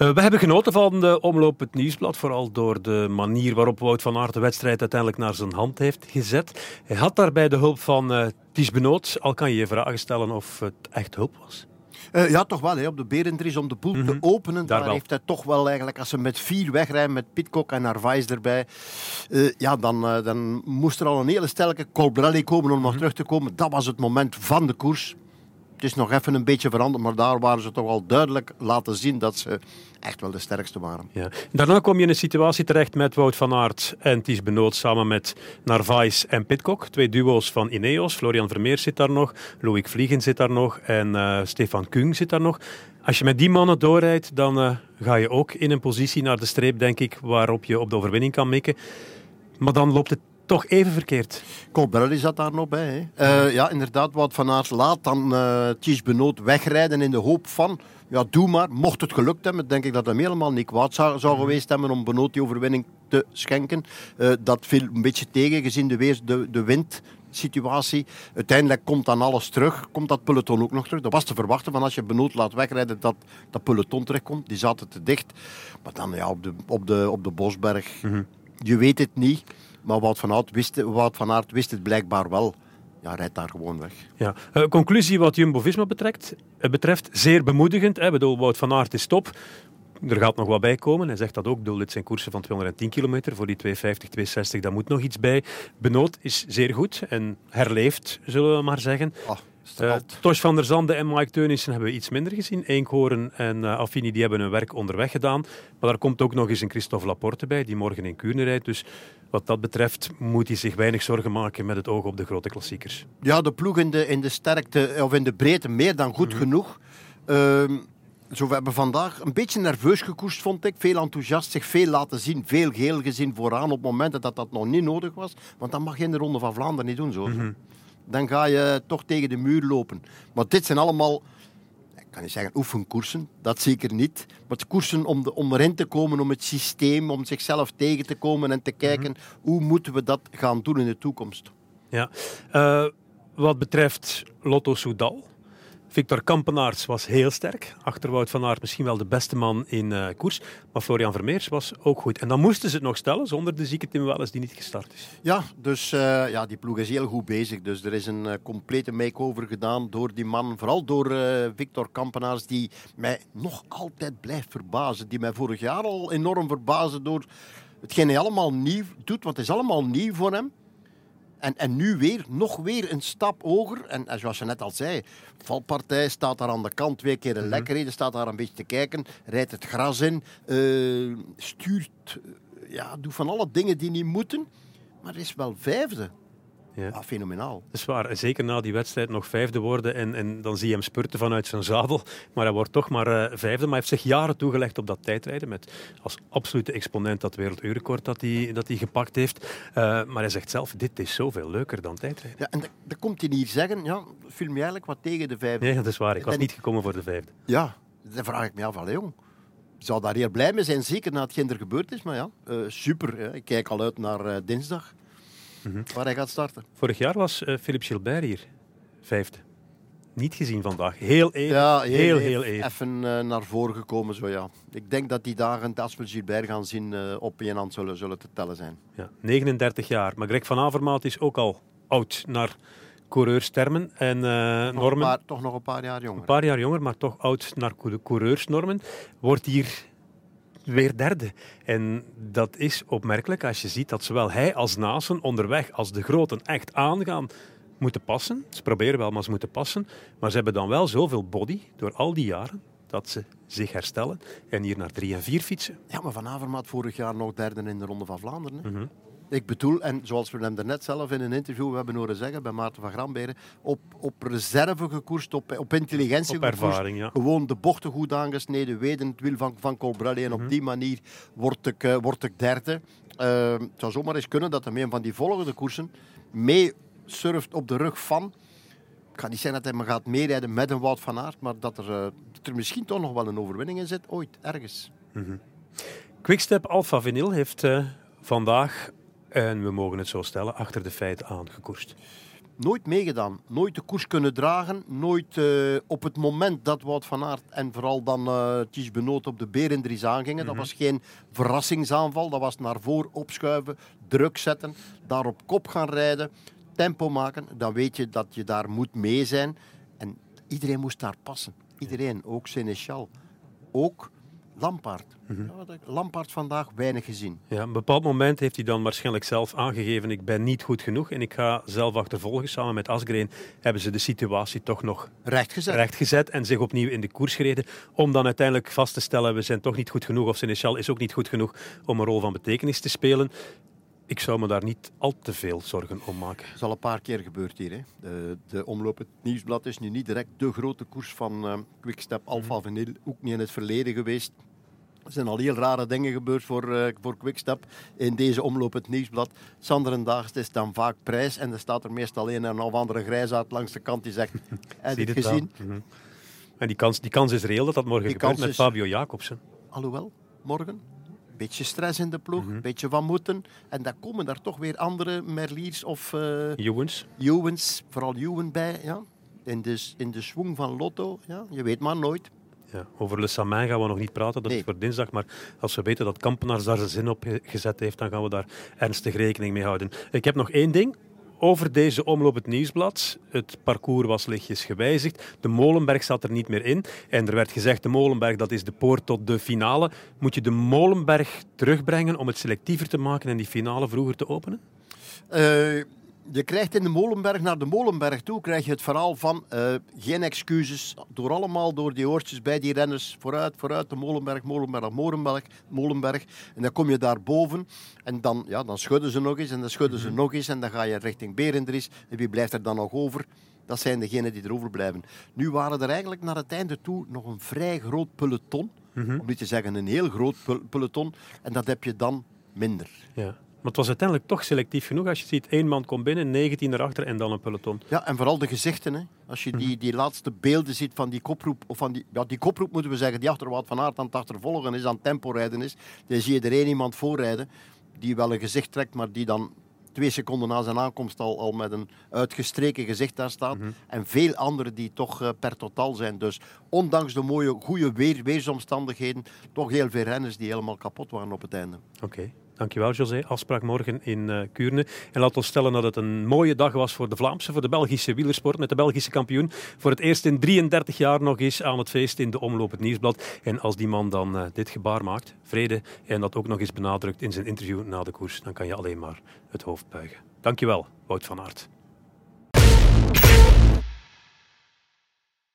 Uh, we hebben genoten van de omloop het nieuwsblad, vooral door de manier waarop Wout van Aert de wedstrijd uiteindelijk naar zijn hand heeft gezet. Hij had daarbij de hulp van uh, Ties Benoot. Al kan je je vragen stellen of het echt hulp was. Uh, ja, toch wel. Hè. Op de Berendries, om de boel mm -hmm. te mhm. openen, daar, daar heeft hij toch wel eigenlijk, als ze met vier wegrijden, met Pitcock en Narvaez erbij, uh, ja, dan, uh, dan moest er al een hele sterke Colbrelli komen om nog mm -hmm. terug te komen. Dat was het moment van de koers. Het is nog even een beetje veranderd, maar daar waren ze toch al duidelijk laten zien dat ze echt wel de sterkste waren. Ja. Daarna kom je in een situatie terecht met Wout van Aert en Ties Benoot samen met Narvaez en Pitcock. Twee duo's van Ineos. Florian Vermeers zit daar nog, Loïc Vliegen zit daar nog en uh, Stefan Kung zit daar nog. Als je met die mannen doorrijdt, dan uh, ga je ook in een positie naar de streep, denk ik, waarop je op de overwinning kan mikken. Maar dan loopt het toch even verkeerd. Colbrelli zat daar nog bij. Hè. Uh, ja, inderdaad, wat Van Aert laat dan uh, Ties Benoot wegrijden in de hoop van... Ja, doe maar. Mocht het gelukt hebben, denk ik dat hem helemaal niet kwaad zou, zou mhm. geweest hebben om Benoot die overwinning te schenken. Uh, dat viel een beetje tegen, gezien de, weer, de, de wind situatie. Uiteindelijk komt dan alles terug. Komt dat peloton ook nog terug. Dat was te verwachten van als je Benoot laat wegrijden dat dat peloton terugkomt. Die zaten te dicht. Maar dan ja, op de, op de, op de Bosberg. Mm -hmm. Je weet het niet. Maar Wout van Aert wist, Wout van Aert wist het blijkbaar wel. Ja, rijdt daar gewoon weg. Ja. Uh, conclusie wat Jumbo-Visma betreft, uh, betreft, zeer bemoedigend. Hè. Bedoel, Wout van Aert is top. Er gaat nog wat bij komen. Hij zegt dat ook. Bedoel, dit zijn koersen van 210 kilometer. Voor die 250, 260, daar moet nog iets bij. Benoot is zeer goed en herleeft, zullen we maar zeggen. Oh. Uh, Tosh van der Zande en Mike Teunissen hebben we iets minder gezien. Eekhoorn en uh, Affini die hebben hun werk onderweg gedaan. Maar daar komt ook nog eens een Christophe Laporte bij, die morgen in Kuurne rijdt. Dus wat dat betreft moet hij zich weinig zorgen maken met het oog op de grote klassiekers. Ja, de ploeg in de, in de sterkte of in de breedte meer dan goed mm -hmm. genoeg. Uh, zo, we hebben vandaag een beetje nerveus gekoerst, vond ik. Veel enthousiast, zich veel laten zien, veel geel gezien vooraan op momenten dat dat nog niet nodig was. Want dan mag je in de Ronde van Vlaanderen niet doen zo. Mm -hmm dan ga je toch tegen de muur lopen. Maar dit zijn allemaal, ik kan niet zeggen oefenkoersen, dat zeker niet. Maar het koersen om, de, om erin te komen, om het systeem, om zichzelf tegen te komen en te kijken mm-hmm. hoe moeten we dat gaan doen in de toekomst. Ja. Uh, wat betreft Lotto Soudal, Victor Kampenaerts was heel sterk. Achter Wout van Aert misschien wel de beste man in uh, koers. Maar Florian Vermeers was ook goed. En dan moesten ze het nog stellen zonder de zieke Tim Welles die niet gestart is. Ja, dus uh, ja, die ploeg is heel goed bezig. Dus er is een uh, complete make-over gedaan door die man. Vooral door Victor Kampenaerts die mij nog altijd blijft verbazen. Die mij vorig jaar al enorm verbaasde door hetgeen hij allemaal nieuw doet. Want het is allemaal nieuw voor hem. En, en nu weer, nog weer een stap hoger. En, zoals je net al zei, valpartij staat daar aan de kant, twee keer een mm -hmm. lekkerheden, staat daar een beetje te kijken, rijdt het gras in, uh, stuurt, ja, doet van alle dingen die niet moeten, maar is wel vijfde. Ja. Ah, fenomenaal. Dat is waar. Zeker na die wedstrijd nog vijfde worden. En, en dan zie je hem spurten vanuit zijn zadel. Maar hij wordt toch maar uh, vijfde. Maar hij heeft zich jaren toegelegd op dat tijdrijden. Met als absolute exponent dat werelduurrecord dat hij, dat hij gepakt heeft. Uh, maar hij zegt zelf, dit is zoveel leuker dan tijdrijden. Ja, en dan komt hij hier zeggen, ja, film je eigenlijk wat tegen de vijfde. Nee, dat is waar. Ik was en, niet gekomen voor de vijfde. Ja, dan vraag ik me af, al jong. Zou daar heel blij mee zijn, zeker na hetgeen er gebeurd is. Maar ja, uh, super. Hè. Ik kijk al uit naar dinsdag. Mm-hmm. waar hij gaat starten. Vorig jaar was uh, Philippe Gilbert hier, vijfde. Niet gezien vandaag. Heel even. Ja, heel, heel, heel even. Even uh, naar voren gekomen, zo ja. Ik denk dat die dagen, als we Gilbert gaan zien, uh, op één hand zullen, zullen te tellen zijn. Ja, 39 jaar. Maar Greg van Avermaat is ook al oud naar coureurstermen. En uh, Normen... Paar, toch nog een paar jaar jonger. Een paar jaar jonger, maar toch oud naar coureursnormen. Wordt hier weer derde. En dat is opmerkelijk als je ziet dat zowel hij als Nasen onderweg, als de groten echt aangaan, moeten passen. Ze proberen wel, maar ze moeten passen. Maar ze hebben dan wel zoveel body door al die jaren dat ze zich herstellen en hier naar drie en vier fietsen. Ja, maar Van Avermaat vorig jaar nog derde in de Ronde van Vlaanderen. Hè? Mm -hmm. Ik bedoel, en zoals we hem net zelf in een interview hebben horen zeggen bij Maarten van Gramberen, op, op reserve gekoerst, op, op intelligentie op ervaring, gekoerst, ja. gewoon de bochten goed aangesneden, weten het wiel van, van Colbrelli en mm -hmm. op die manier word ik, uh, word ik derde. Uh, het zou zomaar eens kunnen dat hij een van die volgende koersen mee surft op de rug van ik ga niet zeggen dat hij maar gaat meerijden met een Wout van Aert, maar dat er, uh, dat er misschien toch nog wel een overwinning in zit, ooit, ergens. Mm -hmm. Quickstep Alpha Vinyl heeft uh, vandaag en we mogen het zo stellen, achter de feiten aangekoerst. nooit meegedaan. Nooit de koers kunnen dragen. Nooit uh, op het moment dat Wout van Aert en vooral dan uh, Ties Benoot op de Berendries aangingen. Mm -hmm. Dat was geen verrassingsaanval. Dat was naar voren opschuiven, druk zetten, daar op kop gaan rijden, tempo maken. Dan weet je dat je daar moet mee zijn. En iedereen moest daar passen. Iedereen, ook Seneschal. Ook Lampaard. Mm -hmm. ja, Lampaard vandaag weinig gezien. Ja, op een bepaald moment heeft hij dan waarschijnlijk zelf aangegeven: ik ben niet goed genoeg en ik ga zelf achtervolgen. Samen met Asgreen hebben ze de situatie toch nog rechtgezet. rechtgezet en zich opnieuw in de koers gereden. Om dan uiteindelijk vast te stellen: we zijn toch niet goed genoeg. Of Seneschal is ook niet goed genoeg om een rol van betekenis te spelen. Ik zou me daar niet al te veel zorgen om maken. Het is al een paar keer gebeurd hier. Hè. De, de omloop, het nieuwsblad is nu niet direct de grote koers van uh, Quickstep Alpha Vinyl. Ook niet in het verleden geweest. Er zijn al heel rare dingen gebeurd voor, uh, voor Quickstep in deze omloop het nieuwsblad. Sanderendaags is dan vaak prijs en er staat er meestal een en een andere grijsaard langs de kant die zegt, heb je het gezien? Mm -hmm. En die kans, die kans is reëel dat dat morgen die gebeurt met is... Fabio Jacobsen. Alhoewel, morgen beetje stress in de ploeg, een mm -hmm. beetje van moeten. En dan komen daar toch weer andere Merliers of... Uh, Juwens. Juwens, vooral Juwen bij, ja. In de, in de swing van Lotto, ja. Je weet maar nooit. Ja, over Le Samin gaan we nog niet praten, dat nee. is voor dinsdag. Maar als we weten dat Kampenaars daar zijn zin op gezet heeft, dan gaan we daar ernstig rekening mee houden. Ik heb nog één ding over deze omloop het nieuwsblad. Het parcours was lichtjes gewijzigd. De Molenberg zat er niet meer in. En er werd gezegd, de Molenberg dat is de poort tot de finale. Moet je de Molenberg terugbrengen om het selectiever te maken en die finale vroeger te openen? Uh, je krijgt in de Molenberg, naar de Molenberg toe, krijg je het verhaal van uh, geen excuses. Door allemaal door die oortjes bij die renners. Vooruit, vooruit, de Molenberg, Molenberg, Molenberg, Molenberg. En dan kom je daar boven en dan, ja, dan schudden ze nog eens en dan schudden ze mm -hmm. nog eens. En dan ga je richting Berendries. En wie blijft er dan nog over? Dat zijn degenen die er overblijven. Nu waren er eigenlijk naar het einde toe nog een vrij groot peloton. Mm -hmm. Om niet te zeggen een heel groot peloton. En dat heb je dan minder. Ja. Maar het was uiteindelijk toch selectief genoeg. Als je ziet, één man komt binnen, 19 erachter en dan een peloton. Ja, en vooral de gezichten. Hè. Als je die, die laatste beelden ziet van die koproep, of van die, ja, die koproep moeten we zeggen, die achter Wout van Aert aan het achtervolgen is, aan het tempo rijden is, dan zie je er één iemand voorrijden die wel een gezicht trekt, maar die dan twee seconden na zijn aankomst al, al met een uitgestreken gezicht daar staat. Mm -hmm. En veel anderen die toch uh, per totaal zijn. Dus ondanks de mooie, goede weer, weersomstandigheden, toch heel veel renners die helemaal kapot waren op het einde. Oké. Okay. Dankjewel, José. Afspraak morgen in uh, Kuurne. En laat ons stellen dat het een mooie dag was voor de Vlaamse, voor de Belgische wielersport, met de Belgische kampioen. Voor het eerst in 33 jaar nog eens aan het feest in de Omloop het Nieuwsblad. En als die man dan uh, dit gebaar maakt, vrede, en dat ook nog eens benadrukt in zijn interview na de koers, dan kan je alleen maar het hoofd buigen. Dankjewel, Wout van Aert.